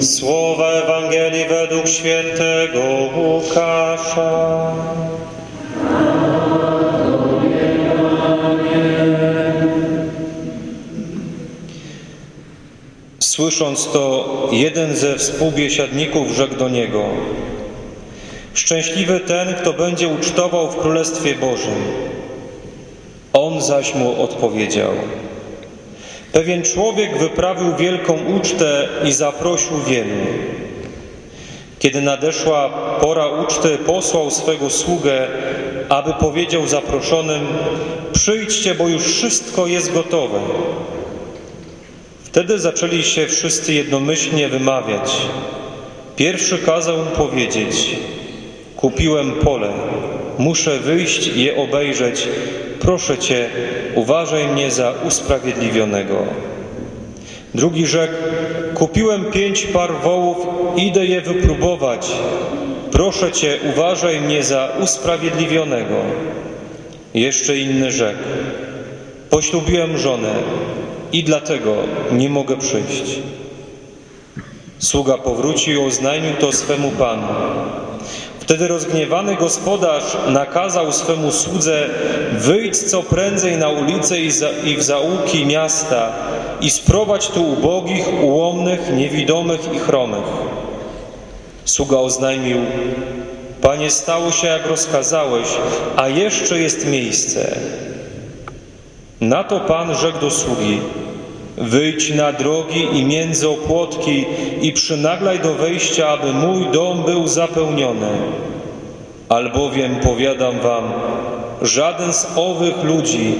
Słowa Ewangelii według świętego Łukasza. Słysząc to, jeden ze współbiesiadników rzekł do niego: Szczęśliwy ten, kto będzie ucztował w Królestwie Bożym. On zaś mu odpowiedział: Pewien człowiek wyprawił wielką ucztę i zaprosił wielu. Kiedy nadeszła pora uczty, posłał swego sługę, aby powiedział zaproszonym: Przyjdźcie, bo już wszystko jest gotowe. Wtedy zaczęli się wszyscy jednomyślnie wymawiać. Pierwszy kazał mu powiedzieć: Kupiłem pole, muszę wyjść i je obejrzeć. Proszę cię, uważaj mnie za usprawiedliwionego. Drugi rzekł: Kupiłem pięć par wołów, idę je wypróbować. Proszę cię, uważaj mnie za usprawiedliwionego. Jeszcze inny rzekł: Poślubiłem żonę i dlatego nie mogę przyjść. Sługa powrócił i oznajmił to swemu panu. Wtedy rozgniewany gospodarz nakazał swemu słudze wyjdź co prędzej na ulicę i, za, i w zaułki miasta i sprowadź tu ubogich, ułomnych, niewidomych i chromych. Sługa oznajmił, Panie, stało się jak rozkazałeś, a jeszcze jest miejsce. Na to Pan rzekł do sługi, Wyjdź na drogi i między opłotki i przynaglaj do wejścia, aby mój dom był zapełniony. Albowiem powiadam wam, żaden z owych ludzi,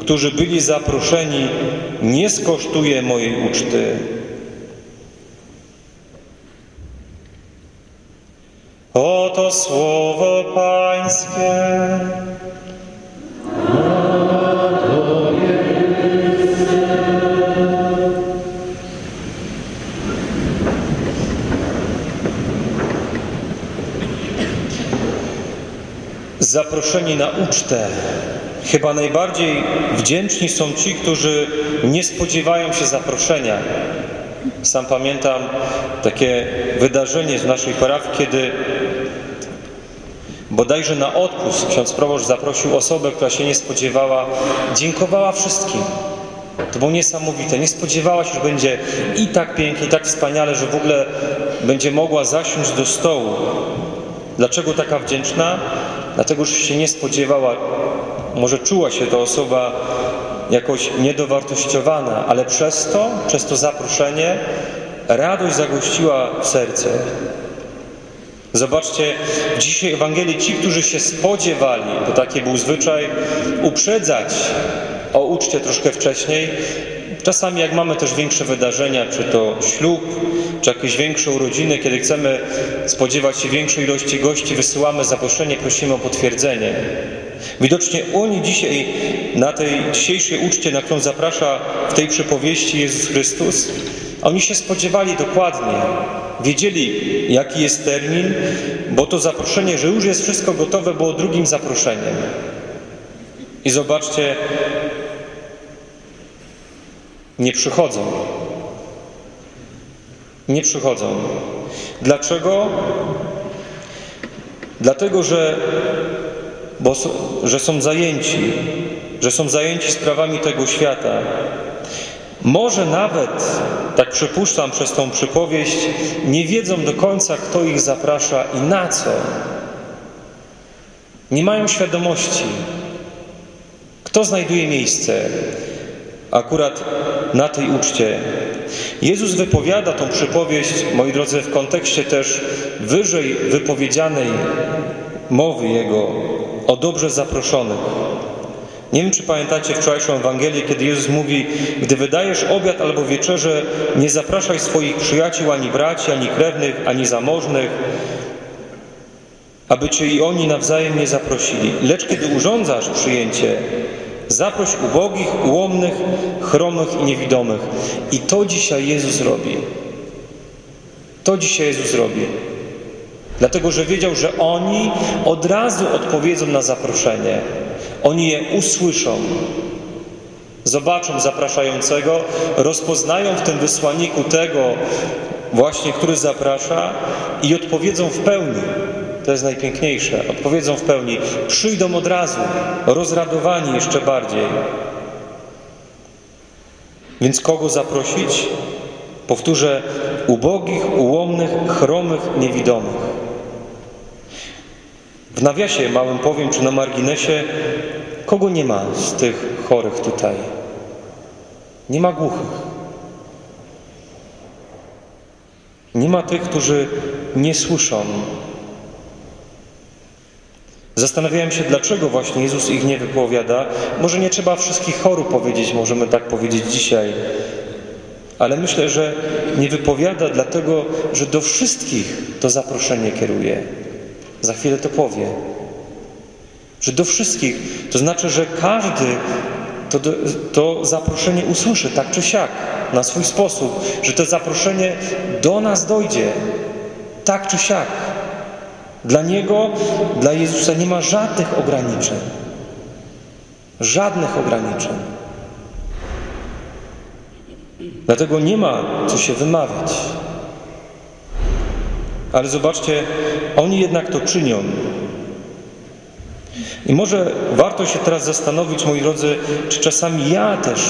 którzy byli zaproszeni, nie skosztuje mojej uczty. Oto słowo Pańskie. Zaproszeni na ucztę. Chyba najbardziej wdzięczni są ci, którzy nie spodziewają się zaproszenia. Sam pamiętam takie wydarzenie w naszej parafii, kiedy bodajże na odpust ksiądz proboszcz zaprosił osobę, która się nie spodziewała, dziękowała wszystkim. To było niesamowite. Nie spodziewała się, że będzie i tak pięknie, i tak wspaniale, że w ogóle będzie mogła zasiąść do stołu. Dlaczego taka wdzięczna? Dlatego, że się nie spodziewała, może czuła się ta osoba jakoś niedowartościowana, ale przez to, przez to zaproszenie, radość zagościła w serce. Zobaczcie, w dzisiejszej Ewangelii ci, którzy się spodziewali, bo taki był zwyczaj, uprzedzać o uczcie troszkę wcześniej. Czasami jak mamy też większe wydarzenia, czy to ślub, czy jakieś większe urodziny, kiedy chcemy spodziewać się większej ilości gości, wysyłamy zaproszenie, prosimy o potwierdzenie. Widocznie oni dzisiaj, na tej dzisiejszej uczcie, na którą zaprasza w tej przypowieści Jezus Chrystus, oni się spodziewali dokładnie, wiedzieli jaki jest termin, bo to zaproszenie, że już jest wszystko gotowe, było drugim zaproszeniem. I zobaczcie, nie przychodzą. Nie przychodzą. Dlaczego? Dlatego, że, bo, że są zajęci, że są zajęci sprawami tego świata. Może nawet, tak przypuszczam przez tą przypowieść, nie wiedzą do końca, kto ich zaprasza i na co. Nie mają świadomości, kto znajduje miejsce akurat na tej uczcie. Jezus wypowiada tą przypowieść, moi drodzy, w kontekście też wyżej wypowiedzianej mowy Jego o dobrze zaproszonych. Nie wiem, czy pamiętacie wczorajszą Ewangelię, kiedy Jezus mówi, gdy wydajesz obiad albo wieczerze, nie zapraszaj swoich przyjaciół, ani braci, ani krewnych, ani zamożnych, aby Cię i oni nawzajem nie zaprosili. Lecz kiedy urządzasz przyjęcie, Zaproś ubogich, ułomnych, chromych i niewidomych. I to dzisiaj Jezus robi. To dzisiaj Jezus robi. Dlatego, że wiedział, że oni od razu odpowiedzą na zaproszenie. Oni je usłyszą. Zobaczą zapraszającego, rozpoznają w tym wysłanniku tego właśnie, który zaprasza i odpowiedzą w pełni. To jest najpiękniejsze. Odpowiedzą w pełni. Przyjdą od razu, rozradowani jeszcze bardziej. Więc kogo zaprosić? Powtórzę, ubogich, ułomnych, chromych, niewidomych. W nawiasie małym powiem, czy na marginesie, kogo nie ma z tych chorych tutaj? Nie ma głuchych. Nie ma tych, którzy nie słyszą. Zastanawiałem się, dlaczego właśnie Jezus ich nie wypowiada. Może nie trzeba wszystkich chorób powiedzieć, możemy tak powiedzieć dzisiaj. Ale myślę, że nie wypowiada dlatego, że do wszystkich to zaproszenie kieruje. Za chwilę to powie. Że do wszystkich, to znaczy, że każdy to, to zaproszenie usłyszy tak czy siak, na swój sposób, że to zaproszenie do nas dojdzie, tak czy siak. Dla Niego, dla Jezusa nie ma żadnych ograniczeń. Żadnych ograniczeń. Dlatego nie ma co się wymawiać. Ale zobaczcie, oni jednak to czynią. I może warto się teraz zastanowić, moi drodzy, czy czasami ja też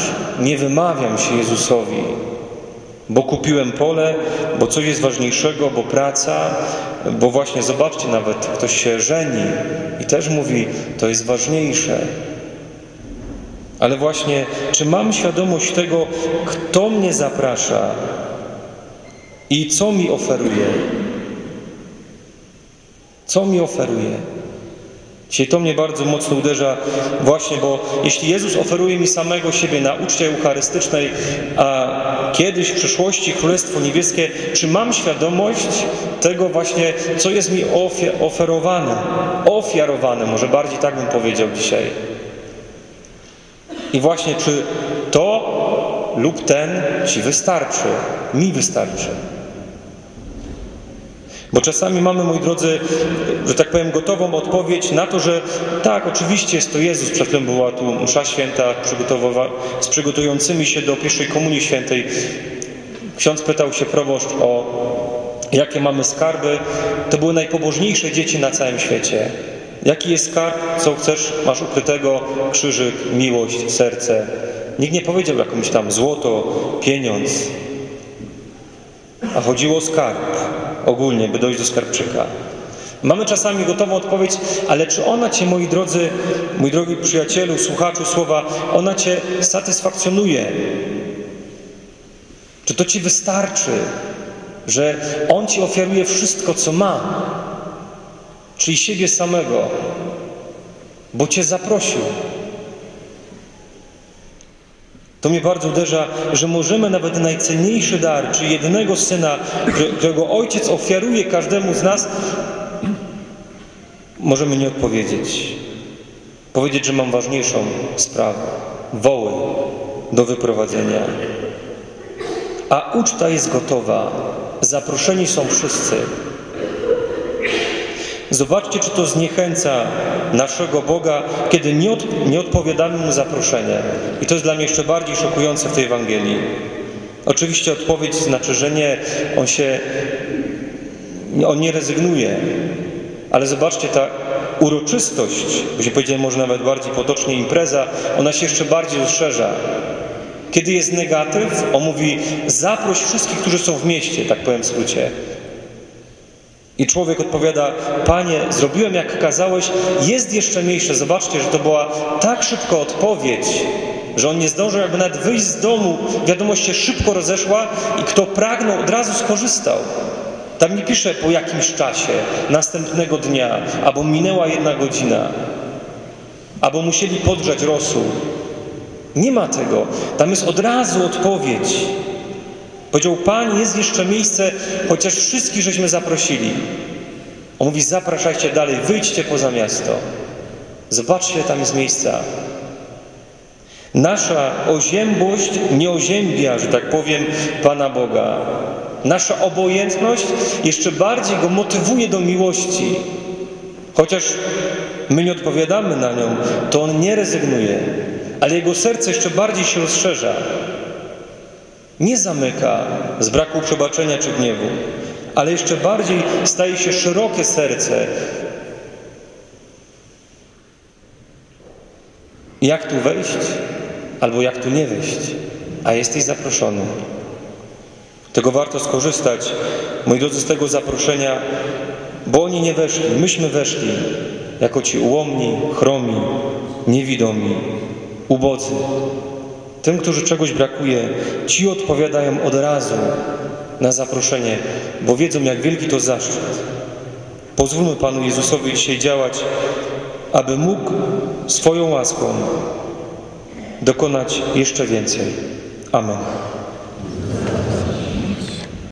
nie wymawiam się Jezusowi, bo kupiłem pole, bo coś jest ważniejszego, bo praca, bo właśnie zobaczcie, nawet ktoś się żeni i też mówi, to jest ważniejsze. Ale właśnie, czy mam świadomość tego, kto mnie zaprasza i co mi oferuje? Co mi oferuje? Dzisiaj to mnie bardzo mocno uderza właśnie, bo jeśli Jezus oferuje mi samego siebie na uczcie eucharystycznej, a kiedyś w przyszłości Królestwo Niebieskie, czy mam świadomość tego właśnie, co jest mi oferowane, ofiarowane, może bardziej tak bym powiedział dzisiaj. I właśnie, czy to lub ten Ci wystarczy, mi wystarczy. Bo czasami mamy, moi drodzy, że tak powiem, gotową odpowiedź na to, że tak, oczywiście jest to Jezus. Przed chwilą była tu msza święta z przygotującymi się do pierwszej komunii świętej. Ksiądz pytał się proboszcz o jakie mamy skarby. To były najpobożniejsze dzieci na całym świecie. Jaki jest skarb? Co chcesz? Masz ukrytego krzyżyk, miłość, serce. Nikt nie powiedział jakimś tam złoto, pieniądz, a chodziło o skarb ogólnie, by dojść do skarbczyka. Mamy czasami gotową odpowiedź, ale czy ona Cię, moi drodzy, mój drogi przyjacielu, słuchaczu słowa, ona Cię satysfakcjonuje? Czy to Ci wystarczy, że On Ci ofiaruje wszystko, co ma, czyli siebie samego, bo Cię zaprosił? To mnie bardzo uderza, że możemy nawet najcenniejszy dar, czy jednego syna, którego ojciec ofiaruje każdemu z nas, możemy nie odpowiedzieć. Powiedzieć, że mam ważniejszą sprawę woły do wyprowadzenia. A uczta jest gotowa. Zaproszeni są wszyscy. Zobaczcie, czy to zniechęca naszego Boga, kiedy nie, od, nie odpowiadamy Mu zaproszenie. I to jest dla mnie jeszcze bardziej szokujące w tej Ewangelii. Oczywiście odpowiedź znaczy, że nie, On się, On nie rezygnuje. Ale zobaczcie, ta uroczystość, byśmy powiedzieli może nawet bardziej potocznie impreza, ona się jeszcze bardziej rozszerza. Kiedy jest negatyw, on mówi zaproś wszystkich, którzy są w mieście, tak powiem w skrócie. I człowiek odpowiada, Panie, zrobiłem jak kazałeś, jest jeszcze mniejsze. Zobaczcie, że to była tak szybko odpowiedź, że on nie zdążył jakby nawet wyjść z domu. Wiadomość się szybko rozeszła i kto pragnął, od razu skorzystał. Tam nie pisze po jakimś czasie, następnego dnia, albo minęła jedna godzina, albo musieli podgrzać rosół. Nie ma tego. Tam jest od razu odpowiedź. Powiedział, Pan, jest jeszcze miejsce, chociaż wszystkich żeśmy zaprosili. On mówi, zapraszajcie dalej, wyjdźcie poza miasto. Zobaczcie, tam jest miejsca. Nasza oziębłość nie oziębia, że tak powiem, Pana Boga. Nasza obojętność jeszcze bardziej Go motywuje do miłości. Chociaż my nie odpowiadamy na nią, to On nie rezygnuje. ale jego serce jeszcze bardziej się rozszerza. Nie zamyka z braku przebaczenia czy gniewu, ale jeszcze bardziej staje się szerokie serce. Jak tu wejść, albo jak tu nie wejść, a jesteś zaproszony. Tego warto skorzystać, moi drodzy, z tego zaproszenia, bo oni nie weszli, myśmy weszli, jako ci ułomni, chromi, niewidomi, ubodzy. Tym, którzy czegoś brakuje, ci odpowiadają od razu na zaproszenie, bo wiedzą, jak wielki to zaszczyt. Pozwólmy Panu Jezusowi dzisiaj działać, aby mógł swoją łaską dokonać jeszcze więcej. Amen.